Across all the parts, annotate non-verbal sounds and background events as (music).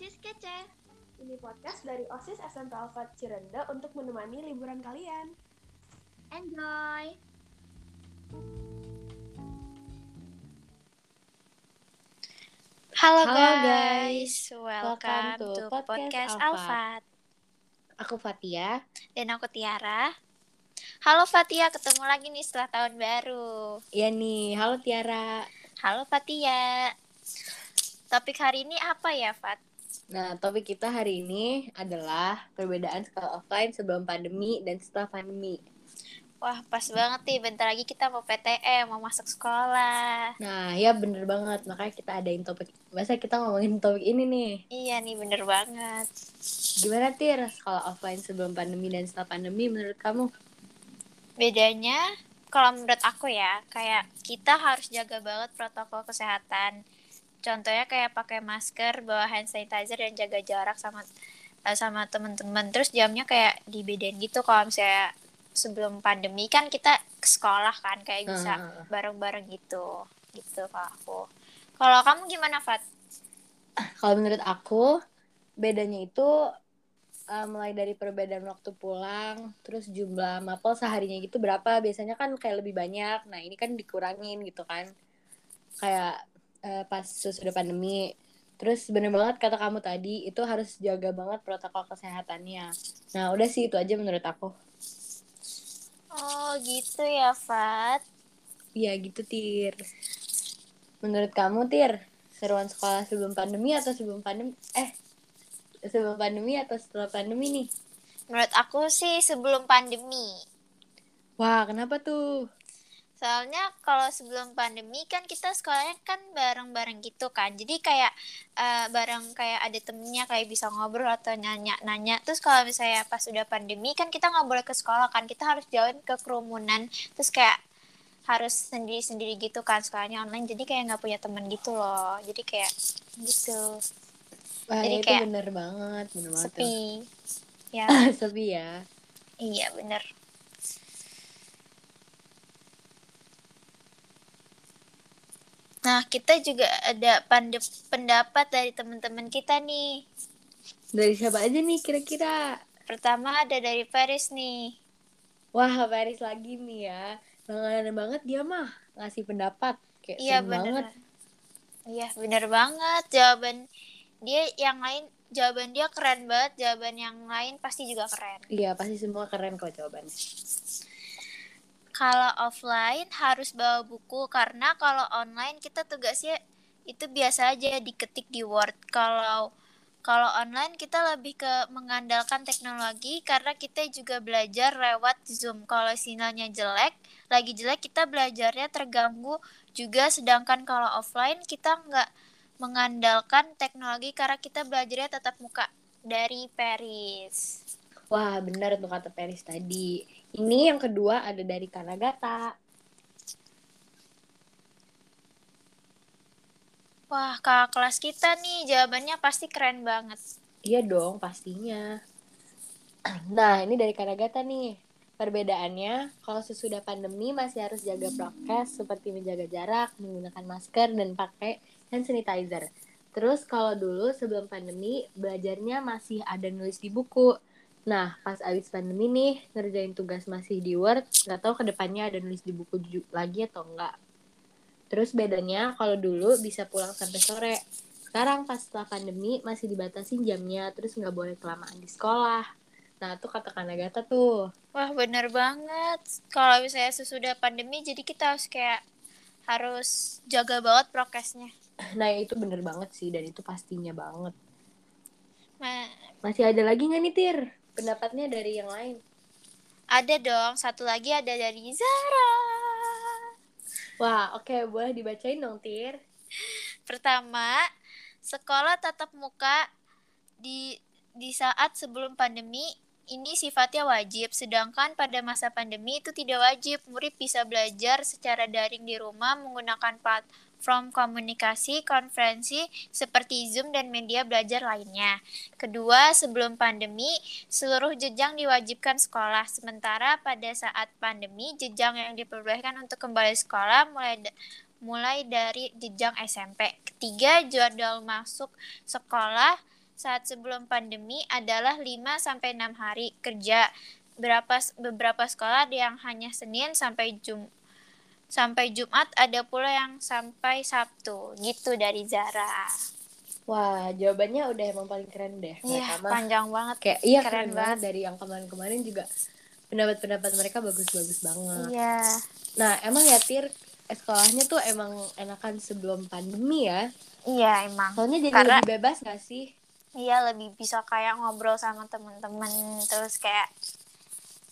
OSIS Kece. Ini podcast dari OSIS SMP Alfat Cirende untuk menemani liburan kalian. Enjoy! Halo, Halo, guys. guys. welcome, Welcome to to Podcast podcast Alfat. Alfat. Aku Fatia. Dan aku Tiara. Halo Fatia, ketemu lagi nih setelah tahun baru. Iya nih, halo Tiara. Halo Fatia. Topik hari ini apa ya, Fat? Nah, topik kita hari ini adalah perbedaan sekolah offline sebelum pandemi dan setelah pandemi. Wah, pas banget nih. Bentar lagi kita mau PTM, mau masuk sekolah. Nah, ya bener banget. Makanya kita adain topik. Masa kita ngomongin topik ini nih. Iya nih, bener banget. Gimana Tir, sekolah offline sebelum pandemi dan setelah pandemi menurut kamu? Bedanya, kalau menurut aku ya, kayak kita harus jaga banget protokol kesehatan. Contohnya kayak pakai masker, bawa hand sanitizer dan jaga jarak sama eh, sama teman-teman. Terus jamnya kayak dibedain gitu kalau misalnya sebelum pandemi kan kita ke sekolah kan kayak bisa bareng-bareng gitu. Gitu kalau aku. Kalau kamu gimana, Fat? Kalau menurut aku, bedanya itu uh, mulai dari perbedaan waktu pulang, terus jumlah mapel seharinya gitu berapa. Biasanya kan kayak lebih banyak. Nah, ini kan dikurangin gitu kan. Kayak uh, pas sudah pandemi. Terus bener banget kata kamu tadi, itu harus jaga banget protokol kesehatannya. Nah, udah sih itu aja menurut aku. Oh, gitu ya, Fat. Iya gitu, Tir. Menurut kamu, Tir, seruan sekolah sebelum pandemi atau sebelum pandemi? Eh, sebelum pandemi atau setelah pandemi nih? Menurut aku sih sebelum pandemi. Wah, kenapa tuh? Soalnya kalau sebelum pandemi kan kita sekolahnya kan bareng-bareng gitu kan. Jadi kayak eh, bareng kayak ada temennya kayak bisa ngobrol atau nanya-nanya. Terus kalau misalnya pas udah pandemi kan kita nggak boleh ke sekolah kan. Kita harus jauhin ke kerumunan. Terus kayak harus sendiri-sendiri gitu kan sekolahnya online. Jadi kayak nggak punya temen gitu loh. Jadi kayak gitu. Wah, Jadi itu kayak bener banget, bener banget tuh. Sepi. Ya, (laughs) Sepi ya. iya bener. Nah, kita juga ada pendapat dari teman-teman kita nih. Dari siapa aja nih kira-kira? Pertama ada dari Paris nih. Wah, Paris lagi nih ya. Bangga banget dia mah ngasih pendapat. Kayak Iya bener. banget. Iya bener banget. Jawaban dia yang lain, jawaban dia keren banget. Jawaban yang lain pasti juga keren. Iya, pasti semua keren kok jawabannya. Kalau offline harus bawa buku karena kalau online kita tugasnya itu biasa aja diketik di Word. Kalau kalau online kita lebih ke mengandalkan teknologi karena kita juga belajar lewat Zoom. Kalau sinyalnya jelek, lagi jelek kita belajarnya terganggu juga. Sedangkan kalau offline kita nggak mengandalkan teknologi karena kita belajarnya tetap muka dari Paris. Wah, bener tuh kata Paris tadi. Ini yang kedua ada dari Kanagata. Wah, kakak kelas kita nih jawabannya pasti keren banget. Iya dong, pastinya. Nah, ini dari Kanagata nih. Perbedaannya, kalau sesudah pandemi masih harus jaga prokes seperti menjaga jarak, menggunakan masker, dan pakai hand sanitizer. Terus kalau dulu sebelum pandemi, belajarnya masih ada nulis di buku. Nah, pas abis pandemi nih, ngerjain tugas masih di Word, nggak tahu ke depannya ada nulis di buku lagi atau enggak. Terus bedanya, kalau dulu bisa pulang sampai sore. Sekarang pas setelah pandemi, masih dibatasin jamnya, terus nggak boleh kelamaan di sekolah. Nah, tuh kata Kanagata tuh. Wah, bener banget. Kalau misalnya sesudah pandemi, jadi kita harus kayak harus jaga banget prokesnya. Nah, itu bener banget sih, dan itu pastinya banget. Ma- Masih ada lagi nggak nih, Tir? Pendapatnya dari yang lain. ada dong, satu lagi ada dari Zara. Wah, oke, boleh dibacain dong, Tir. Pertama, sekolah tatap muka di di saat sebelum pandemi ini sifatnya wajib, sedangkan pada masa pandemi itu tidak wajib. Murid bisa belajar secara daring di rumah menggunakan platform komunikasi, konferensi seperti Zoom dan media belajar lainnya. Kedua, sebelum pandemi, seluruh jenjang diwajibkan sekolah. Sementara pada saat pandemi, jenjang yang diperbolehkan untuk kembali sekolah mulai mulai dari jenjang SMP. Ketiga, jadwal masuk sekolah saat sebelum pandemi adalah 5 sampai 6 hari kerja. Berapa beberapa sekolah yang hanya Senin sampai Jum sampai Jumat, ada pula yang sampai Sabtu. Gitu dari Zara. Wah, jawabannya udah emang paling keren deh. Iya, panjang banget. kayak iya keren keren, banget banget. dari yang kemarin-kemarin juga pendapat-pendapat mereka bagus-bagus banget. Iya. Nah, emang ya Tir sekolahnya tuh emang enakan sebelum pandemi ya. Iya, emang. Soalnya jadi Karena- lebih bebas gak sih? Iya, lebih bisa kayak ngobrol sama temen-temen terus kayak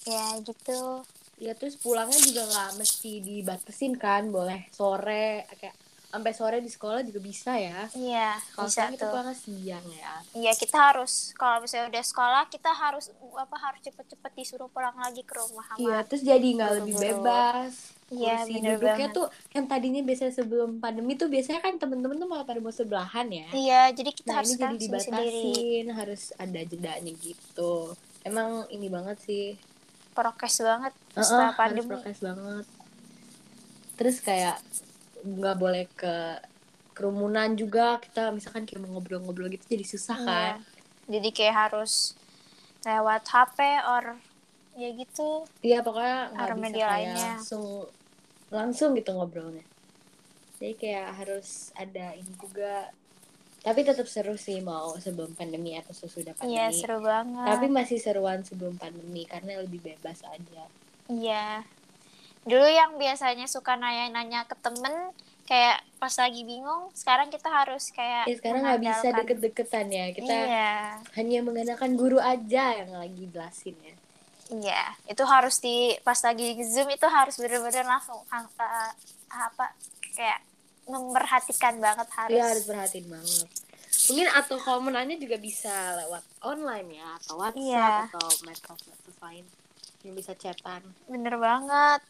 ya gitu. Ya terus pulangnya juga nggak mesti dibatasin kan, boleh sore kayak sampai sore di sekolah juga bisa ya. Iya, Kalau bisa kita tuh. siang ya. Iya, kita harus kalau misalnya udah sekolah, kita harus apa harus cepet-cepet disuruh pulang lagi ke rumah Iya, terus jadi nggak lebih bebas. Iya, Kursi bener duduknya banget. tuh yang tadinya biasanya sebelum pandemi tuh biasanya kan temen-temen tuh malah pada mau sebelahan ya. Iya, jadi kita Nah harus ini jadi dibatasin, harus ada jedanya gitu. Emang ini banget sih. Prokes banget Heeh, setelah harus pandemi. prokes banget. Terus kayak nggak boleh ke kerumunan juga kita misalkan kayak mau ngobrol-ngobrol gitu jadi susah kan. Iya. Jadi kayak harus lewat HP or ya gitu. Iya pokoknya nggak bisa kayak lainnya. langsung langsung gitu ngobrolnya. Jadi kayak harus ada ini juga. Tapi tetap seru sih mau sebelum pandemi atau sesudah Iya, pandemi. seru banget. Tapi masih seruan sebelum pandemi karena lebih bebas aja. Iya. Dulu yang biasanya suka nanya-nanya ke temen kayak pas lagi bingung, sekarang kita harus kayak Ya sekarang nggak bisa deket-deketan ya. Kita Iya. hanya mengandalkan guru aja yang lagi jelasin ya. Iya, itu harus di pas lagi Zoom itu harus bener-bener langsung apa, apa kayak memperhatikan banget harus. Iya harus perhatiin banget. Mungkin atau kalau mau nanya juga bisa lewat online ya atau WhatsApp Iya. atau medsos lain yang bisa chatan. Bener banget.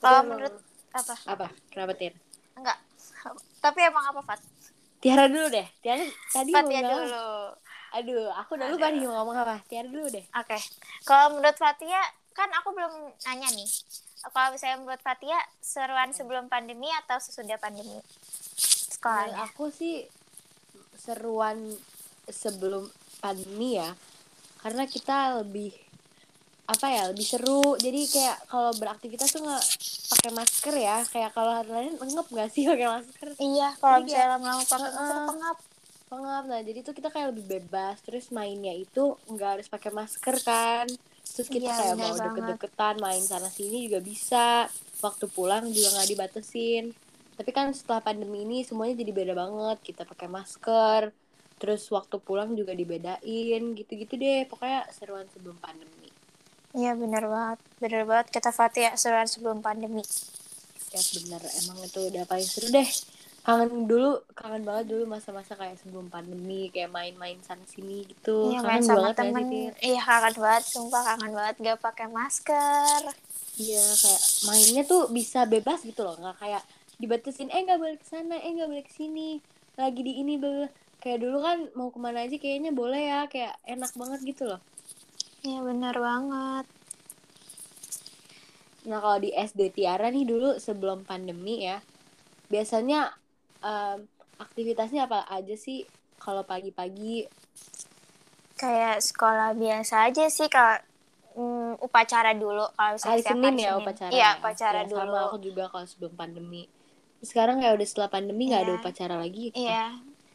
Kalau menurut apa? apa? Kenapa Tir? Enggak. Tapi emang apa, Fat? Tiara dulu deh. Tiara tadi Fat mau ya dulu. Aduh, aku udah lupa nih mau ngomong apa. Tiara dulu deh. Oke. Kalau menurut Fatia, kan aku belum nanya nih. Kalau misalnya menurut Fatia, seruan sebelum pandemi atau sesudah pandemi? Menurut Sekolahnya. aku sih seruan sebelum pandemi ya. Karena kita lebih apa ya lebih seru jadi kayak kalau beraktivitas tuh nggak pakai masker ya kayak kalau hari lain ngep nggak sih pakai masker Iya, kalau misalnya lama-lama pakai masker pengap. Pengap nah jadi tuh kita kayak lebih bebas. Terus mainnya itu nggak harus pakai masker kan? Terus kita Iya, kayak benar mau banget. deket-deketan main sana sini juga bisa. Waktu pulang juga nggak dibatesin tapi kan setelah pandemi ini semuanya jadi beda banget. Kita pakai masker terus waktu pulang juga dibedain. Gitu-gitu deh. Pokoknya seruan sebelum pandemi. Iya, bener banget. Bener banget kata Fatia, seruan sebelum pandemi. ya bener. Emang itu udah paling seru deh kangen dulu kangen banget dulu masa-masa kayak sebelum pandemi kayak main-main sana sini gitu Iya, kangen main sama banget temen. Tir? Iya, kangen banget. Sumpah kangen banget gak pakai masker. Iya kayak mainnya tuh bisa bebas gitu loh nggak kayak dibatasin eh nggak boleh ke sana eh nggak boleh ke sini lagi di ini bla kayak dulu kan mau ke mana aja kayaknya boleh ya kayak enak banget gitu loh Iya, bener banget. nah kalau di SD Tiara nih dulu sebelum pandemi ya biasanya em, aktivitasnya apa aja sih kalau pagi-pagi Kayak sekolah biasa aja sih kalau mm, upacara dulu kalau hari Senin ya Senin. upacara Iya, ya? upacara Ya, dulu. sama aku juga kalau sebelum pandemi sekarang kayak udah setelah pandemi nggak ada Iya. upacara lagi Iya.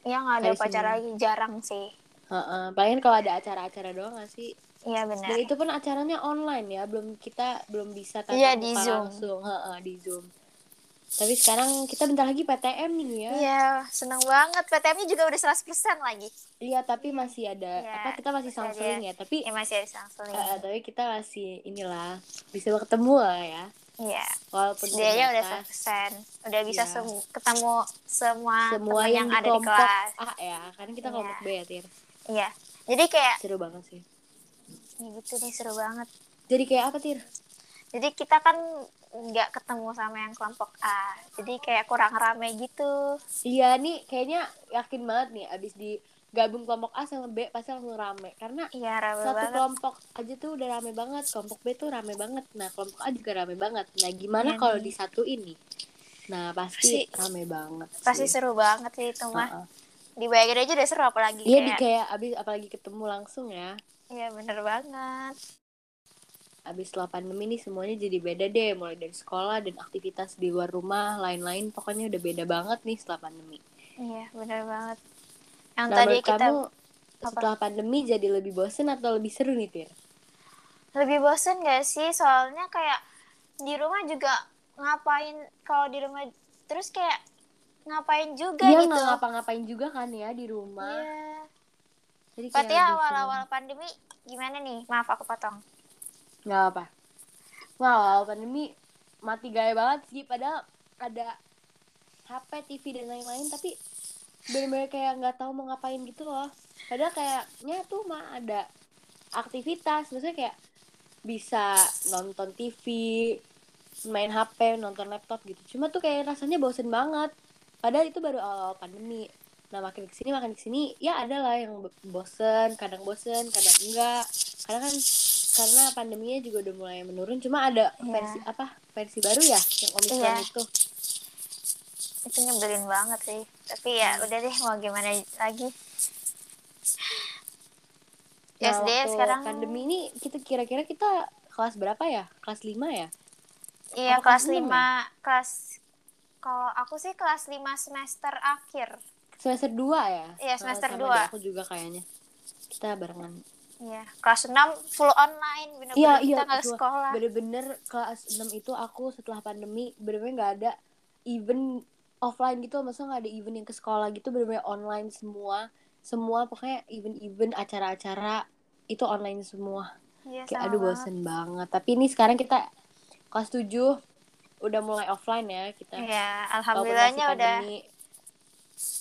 Iya nggak ada Hari upacara Senin. lagi, jarang sih. Heeh, paling kalau ada acara-acara doang gak sih Iya benar. Dan itu pun acaranya online ya, belum kita belum bisa tatap Iya, di Zoom. langsung, Heeh, di Zoom. Tapi sekarang kita bentar lagi PTM nih ya. Iya, seneng banget. PTM-nya juga udah 100% lagi. Iya, tapi masih ada Iya, apa kita masih counseling ya, tapi Ya masih ada eh, tapi kita masih inilah bisa ketemu lah ya. Iya. Walaupun Dia udah terbatas. 100%. Udah bisa Iya. sem- ketemu semua, semua yang, yang, ada di kelas. A ya, karena kita Iya. kelompok B ya, Tir. Iya. Jadi kayak Seru banget sih. ya gitu nih seru banget. Jadi kayak apa, Tir? Jadi kita kan nggak ketemu sama yang kelompok A. Jadi kayak kurang rame gitu. Iya nih kayaknya yakin banget nih abis digabung kelompok A sama B pasti langsung rame karena Iya rame satu banget. kelompok aja tuh udah rame banget kelompok B tuh rame banget nah kelompok A juga rame banget nah gimana Iya kalau nih. disatuin nih nah pasti, Pasti- rame banget Pasti sih. seru banget sih itu mah. Heeh. dibayangin aja udah seru apalagi Iya di kayak kayak abis apalagi ketemu langsung ya. iya bener banget Abis setelah pandemi nih semuanya jadi beda deh, mulai dari sekolah dan aktivitas di luar rumah, lain-lain pokoknya udah beda banget nih setelah pandemi. iya bener banget yang Nah, tadi kita kamu setelah pandemi jadi lebih bosen atau lebih seru nih, Tir? lebih bosen gak sih soalnya kayak di rumah juga ngapain kalau di rumah terus kayak ngapain juga Iya gitu ngapa-ngapain juga kan ya di rumah. Iya. Jadi Berarti awal-awal pandemi gimana nih? Maaf aku potong. Nggak apa. Awal pandemi mati gaya banget sih, padahal ada HP, TV dan lain-lain, tapi bener-bener kayak nggak tahu mau ngapain gitu loh. Padahal kayaknya tuh mah ada aktivitas, maksudnya kayak bisa nonton TV, main HP, nonton laptop gitu. Cuma tuh kayak rasanya bosen banget. Padahal itu baru awal pandemi. Nah makin ke sini makin ke sini ya ada lah yang bo- bosen, kadang bosen, kadang enggak. Karena kan karena pandeminya juga udah mulai menurun. Cuma ada Iya. versi apa versi baru ya yang omikron Iya. itu. Itu nyebelin banget sih. Tapi ya Hmm. udah deh mau gimana lagi. Nah, SD waktu sekarang pandemi ini kita kira-kira kita kelas berapa ya? Kelas 5 ya? Iya apa kelas kelas enam 5 kelas kalau aku sih kelas 5 semester akhir. Semester 2 ya? Iya, semester sama dua. deh, aku juga kayaknya. Kita barengan. Iya, kelas 6 full online bener-bener Iya, kita iya, betul. sekolah. Bener-bener kelas 6 itu aku setelah pandemi bener-bener nggak ada event offline gitu, maksudnya nggak ada event yang ke sekolah gitu, bener-bener online semua. Semua pokoknya event-event acara-acara itu online semua. Iya, Kayak aduh bosen banget. Tapi ini sekarang kita kelas 7 udah mulai offline ya kita. Iya, alhamdulillahnya udah pandemi.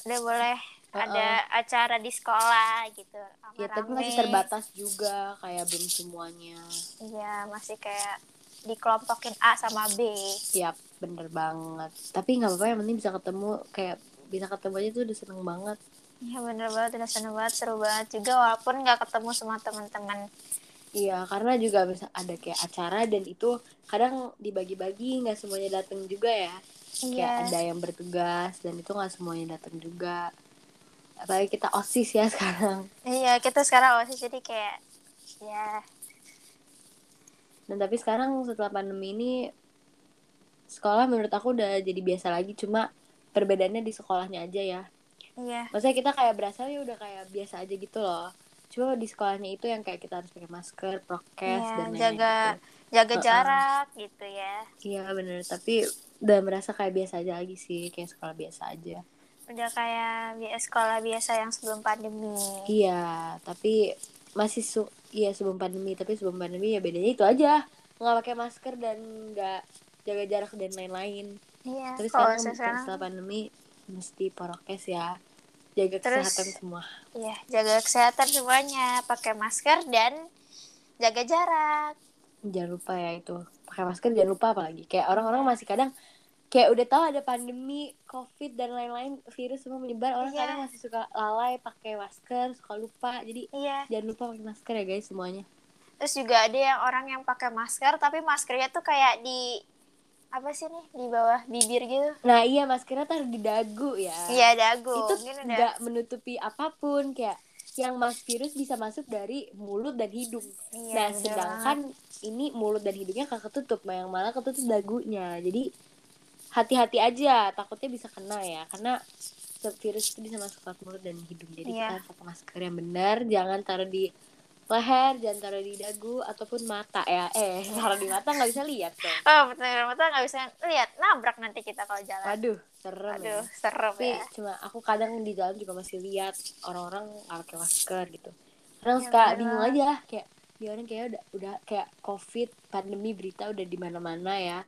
udah boleh Uh-uh. ada acara di sekolah gitu. Ya tapi masih terbatas juga kayak belum semuanya. Iya, masih kayak dikelompokin A sama B. Siap, bener banget. Tapi nggak apa-apa yang penting bisa ketemu kayak bisa ketemu aja tuh udah seneng banget. Iya bener banget, udah seneng banget, seru banget juga walaupun nggak ketemu sama teman-teman. Iya, karena juga bisa ada kayak acara dan itu kadang dibagi-bagi nggak semuanya datang juga ya. Kayak Iya. ada yang bertugas dan itu nggak semuanya datang juga. Apalagi kita osis ya sekarang. Iya, kita sekarang osis jadi kayak ya Dan tapi sekarang setelah pandemi ini sekolah menurut aku udah jadi biasa lagi cuma perbedaannya di sekolahnya aja ya. iya Maksudnya kita kayak berasa ya udah kayak biasa aja gitu loh. Cuma di sekolahnya itu yang kayak kita harus pakai masker, prokes Iya, dan lain-lain jaga- gitu. jaga Uh-uh. jarak gitu ya. Iya bener, tapi udah merasa kayak biasa aja lagi sih, kayak sekolah biasa aja. Udah kayak bi- sekolah biasa yang sebelum pandemi. Iya, tapi masih su iya sebelum pandemi, tapi sebelum pandemi ya bedanya itu aja. Nggak pakai masker dan nggak jaga jarak dan lain-lain. Iya, Tapi kalau sekarang, sekarang setelah pandemi mesti prokes ya. Jaga Terus- kesehatan semua. iya, jaga kesehatan semuanya, pakai masker dan jaga jarak. Jangan lupa ya itu. Pakai masker jangan lupa apalagi. Kayak orang-orang masih kadang kayak udah tahu ada pandemi covid dan lain-lain virus semua menyebar. Orang Iya. kadang masih suka lalai pakai masker suka lupa. Jadi Iya. jangan lupa pakai masker ya guys semuanya. Terus juga ada yang orang yang pakai masker tapi maskernya tuh kayak di apa sih nih di bawah bibir gitu. nah iya maskernya taruh di dagu ya. Iya dagu. itu nggak menutupi apa pun. Kayak yang mas virus bisa masuk dari mulut dan hidung. Iya, nah bener sedangkan ini mulut dan hidungnya nggak ketutup nah yang malah ketutup dagunya. Jadi hati-hati aja. Takutnya bisa kena ya. Karena virus itu bisa masuk ke mulut dan hidung. Jadi Iya. kita pakai masker yang benar. Jangan taruh di leher jangan taruh di dagu ataupun mata ya. Eh (laughs) taruh di mata nggak bisa lihat tuh Oh, betul mata nggak bisa lihat, nabrak nanti kita kalau jalan. aduh serem ya. Aduh, serem tapi ya. cuma aku kadang di jalan juga masih lihat orang-orang nggak pakai masker gitu. Kadang Iya, suka bener bingung aja kayak dia orang kayak udah udah kayak covid pandemi berita udah di mana-mana ya.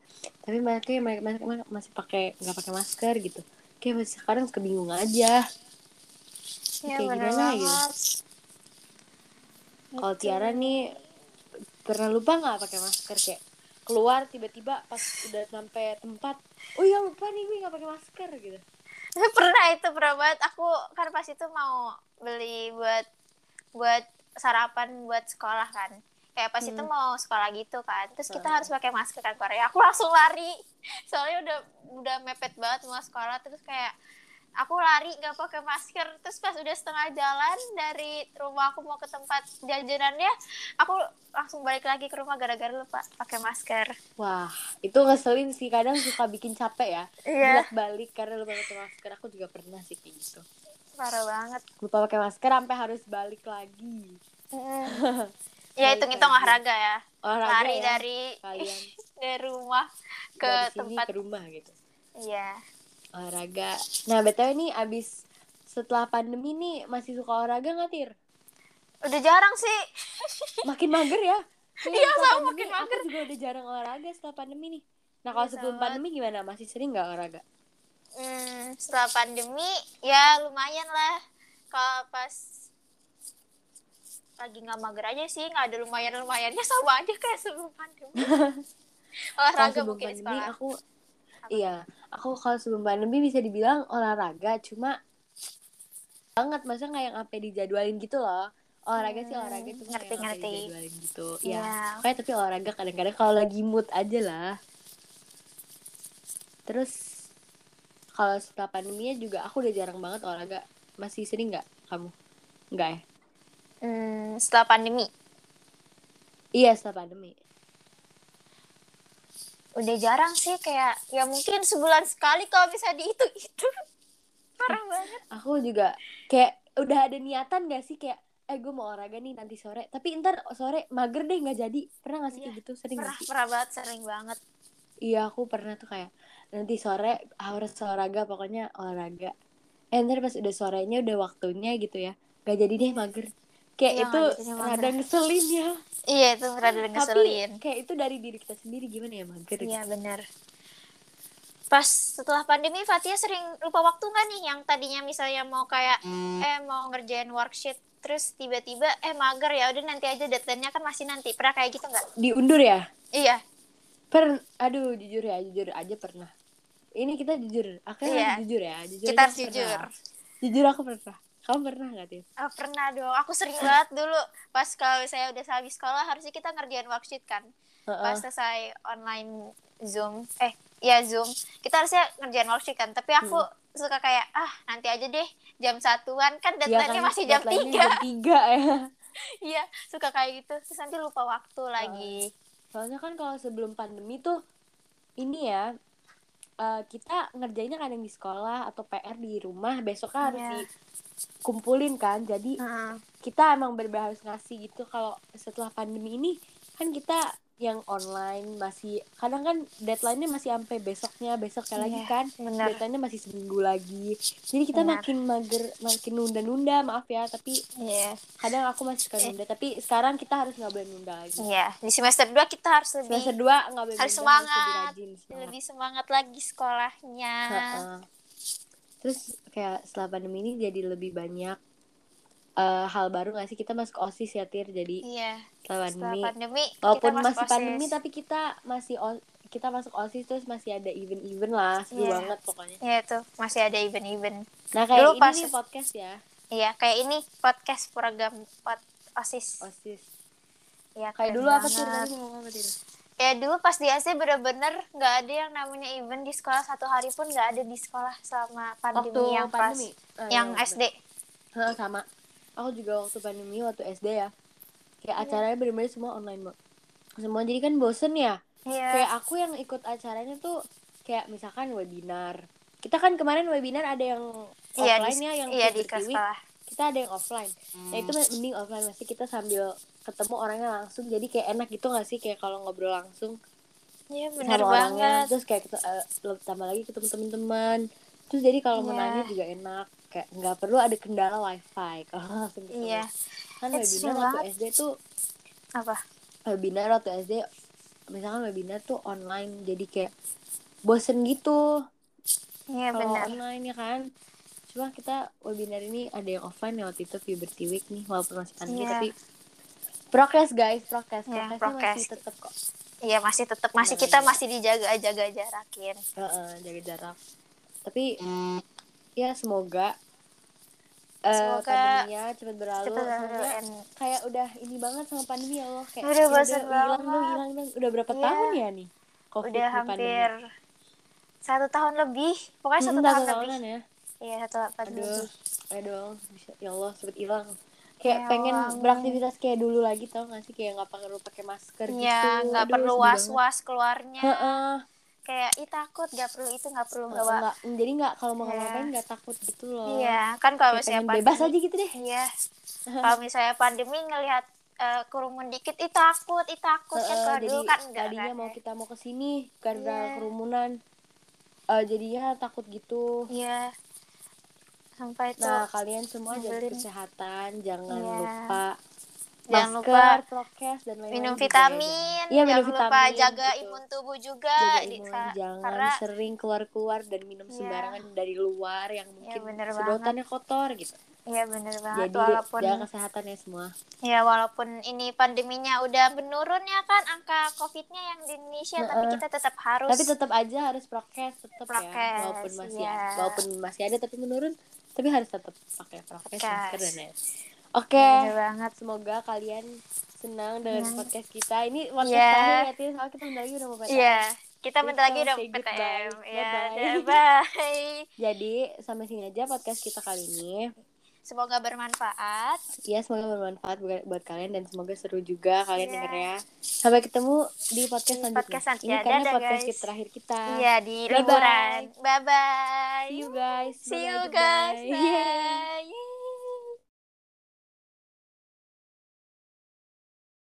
Tapi mereka mereka masih, masih pakai nggak pakai masker gitu. Kayak masih sekarang kebingung aja. Iya, kayak gimana gitu banget. kalau Gitu. Tiara nih pernah lupa nggak pakai masker? Kayak keluar tiba-tiba pas udah sampai tempat oh ya lupa nih gue nggak pakai masker gitu. (laughs) Pernah itu pernah banget. Aku kan pas itu mau beli buat buat sarapan buat sekolah kan kayak pas itu Hmm. mau sekolah gitu kan terus kita Hmm. harus pakai masker kan Korea aku langsung lari (laughs) soalnya udah udah mepet banget mau sekolah terus kayak aku lari nggak pakai masker terus pas udah setengah jalan dari rumah aku mau ke tempat jajanannya aku langsung balik lagi ke rumah gara-gara lupa pakai masker Wah, itu ngeselin sih. Kadang suka bikin capek ya. iya Bolak-balik karena lupa pakai masker. Aku juga pernah sih kayak gitu. Parah banget Lupa pakai masker sampai harus balik lagi. (laughs) ya Balik hitung-hitung lagi. olahraga ya Olahraga lari ya, dari kalian (laughs) dari rumah ke dari sini tempat ke rumah gitu. iya Olahraga. Nah, BTW nih abis setelah pandemi nih masih suka olahraga nggak Tir? udah jarang sih (laughs) Makin mager ya? Iya, sama, makin pandemi, Aku juga udah jarang olahraga setelah pandemi nih. Nah, kalau Iya, sebelum pandemi gimana? Masih sering nggak olahraga? Hmm, setelah pandemi ya lumayan lah kalau pas lagi nggak mager aja sih nggak ada lumayan lumayannya sama aja kayak sebelum pandemi (laughs) olahraga sebelum mungkin pandemi sekolah aku iya, aku kalau sebelum pandemi bisa dibilang olahraga cuma banget masa nggak yang sampai dijadwalin gitu loh. Olahraga sih Hmm, olahraga cuma ngerti, yang ngerti. dijadwalin gitu. Iya. Ya. Kayak tapi olahraga kadang-kadang kalau lagi mood aja lah. Terus kalau setelah pandeminya juga aku udah jarang banget olahraga. Masih sering nggak kamu? Nggak ya? Hmm, setelah pandemi. Iya setelah pandemi. udah jarang sih kayak ya mungkin sebulan sekali kalau bisa dihitung itu (laughs) parah banget. Aku juga kayak udah ada niatan gak sih? Kayak eh gue mau olahraga nih nanti sore. Tapi ntar sore mager deh nggak jadi. Pernah gak sih kayak gitu? Sering pernah gak sih? pernah banget sering banget. Iya aku pernah tuh kayak nanti sore harus olahraga pokoknya olahraga. Eh ntar pas udah sorenya udah waktunya gitu ya. Gak jadi deh mager. Kayak Iya, itu rada ngeselin ya. Iya itu rada ngeselin. tapi kayak itu dari diri kita sendiri gimana ya mager? Iya gitu. benar pas setelah pandemi Fatia sering lupa waktu nggak nih? Yang tadinya misalnya mau kayak eh mau ngerjain worksheet terus tiba-tiba eh mager ya udah nanti aja deadline-nya kan masih nanti. Pernah kayak gitu nggak? Diundur ya? Iya. Per aduh jujur ya jujur aja pernah ini kita jujur akhirnya Iya. harus jujur ya jujur kita harus aku jujur pernah. jujur. Aku pernah. Kamu pernah gak Tin? Ah, pernah dong. Aku sering banget dulu pas kalau saya udah habis sekolah harusnya kita ngerjain worksheet kan. Pas Heeh. selesai online zoom eh ya zoom. Kita harusnya ngerjain worksheet kan tapi aku suka kayak ah nanti aja deh jam satuan. Kan Hmm. Iya deadline-nya kan, masih jam tiga. jam tiga ya. (laughs) Iya suka kayak gitu. Terus nanti lupa waktu lagi. Soalnya kan kalau sebelum pandemi tuh ini ya eh, kita ngerjainnya kadang di sekolah atau PR di rumah besoknya harus Iya. dikumpulin kan jadi Heeh. kita emang harus ngasih gitu kalau setelah pandemi ini kan kita yang online masih kadang kan deadline-nya masih sampai besoknya besoknya lagi Iya, kan bener. deadline-nya masih seminggu lagi jadi kita Benar. makin mager makin nunda-nunda maaf ya tapi iya kadang aku masih suka nunda tapi sekarang kita harus nggak boleh nunda lagi iya di semester 2 kita harus lebih semester dua nggak boleh harus nunda, semangat. lebih rajin semangat. lebih semangat lagi sekolahnya Heeh. terus kayak setelah pandemi ini jadi lebih banyak eh, hal baru gak sih? Kita masuk osis ya tir. Jadi iya setelah pandemi. pandemi walaupun kita masih OSIS. pandemi tapi kita masih kita masuk osis terus masih ada event-event lah seru Iya. banget pokoknya. Iya tuh masih ada event-event. nah kayak Dulu ini pas- nih podcast ya. Iya kayak ini podcast program pod osis. osis. Iya kayak dulu apa banget. tadi mau ngomong apa tir? Kayak dulu pas di AC bener-bener nggak ada yang namanya event di sekolah. Satu hari pun nggak ada di sekolah selama pandemi waktu yang pas pandemi? Ah, yang iya, SD. Sama aku juga waktu pandemi waktu SD ya. Kayak Iya. acaranya bener-bener semua online semua jadi kan bosen ya. Iya. kayak aku yang ikut acaranya tuh kayak misalkan webinar. Kita kan kemarin webinar ada yang di, offline ya yang iya di Kiwi. kita ada yang offline. Nah itu mending offline. Masih kita sambil ketemu orangnya langsung jadi kayak enak gitu gak sih? Kayak kalau ngobrol langsung Iya bener sama orangnya. banget. terus kayak kita lo- tambah lagi ketemu teman-teman terus jadi kalau mau Iya. nanya juga enak kayak nggak perlu ada kendala wifi (laughs) kalau langsung ketemu. Iya. kan It's webinar waktu banget. SD tuh Apa? webinar waktu SD misalkan webinar tuh online jadi kayak bosen gitu Iya kalau online ya kan cuma kita webinar ini ada yang offline ya waktu itu Puberty Week nih walaupun masih pandemi Iya. tapi prokes guys prokes Iya, prokesnya prokes. masih tetap kok Iya masih tetap masih Bener, kita bener. masih dijaga jaga jarakin. Heeh, jaga jarak tapi ya semoga eh Semoga pandeminya cepat berlalu Cepet berlalu, kayak udah ini banget sama pandemi ya Allah kayak Udah ya hilang dong banget. hilang dong udah berapa Iya. tahun ya nih COVID Udah hampir satu tahun lebih. Pokoknya Hmm, satu satu tahun lebih. tahunan ya Iya, satu delapan Aduh. lebih. dong bisa ya Allah cepet hilang kayak Ya pengen Allah, beraktivitas kayak dulu lagi tau gak sih kayak nggak perlu pakai masker gitu Iya, nggak Aduh, perlu was-was keluarnya. Heeh. Kayak, ih takut, nggak perlu itu, nggak perlu bawa. nggak jadi nggak kalau mau Iya. ngapain nggak takut gitu loh Iya, kan kalau misalnya pengen bebas pandemi- aja gitu deh Iya. kalau misalnya pandemi ngelihat eh, kerumun dikit, ih takut, ih takut kan kalau jadi dulu kan enggak tadinya kan. mau kita mau ke sini karena Iya. kerumunan eh, jadinya takut gitu Iya. Sampai itu nah kalian semua jaga kesehatan jangan Iya. lupa Jangan masker, lupa prokes dan lain-lain minum juga vitamin, Iya, minum jangan lupa vitamin, jaga gitu. imun tubuh juga jaga di- imun sa- jangan karena sering keluar-keluar dan minum Iya. sembarangan dari luar yang mungkin bener sedotannya kotor gitu Iya bener banget jadi walaupun jaga kesehatan ya semua ya walaupun ini pandeminya udah menurun ya kan angka covidnya yang di Indonesia tapi Heeh. kita tetap harus tapi tetap aja harus prokes tetap ya Prokes, walaupun masih iya. walaupun masih ada tapi menurun tapi harus tetap pakai prokes Prokes. masker dan lain oke. Iya, bener banget. Semoga kalian senang dengan podcast kita. Ini podcast Iya. terakhir ya soalnya kita bentar lagi udah mau PTM. Iya. Kita Jadi bentar lagi udah goodbye. PTM. Ya Bye-bye. (laughs) bye. Jadi sampai sini aja podcast kita kali ini. Semoga bermanfaat. Ya semoga bermanfaat buat, buat kalian dan semoga seru juga kalian Iya. dengernya sampai ketemu di podcast Di selanjutnya. podcast ini karena Dadah, podcast guys. kita terakhir kita. Iya di Bye-bye. liburan. Bye bye see you guys. See you Bye-bye. guys. Goodbye. (laughs) bye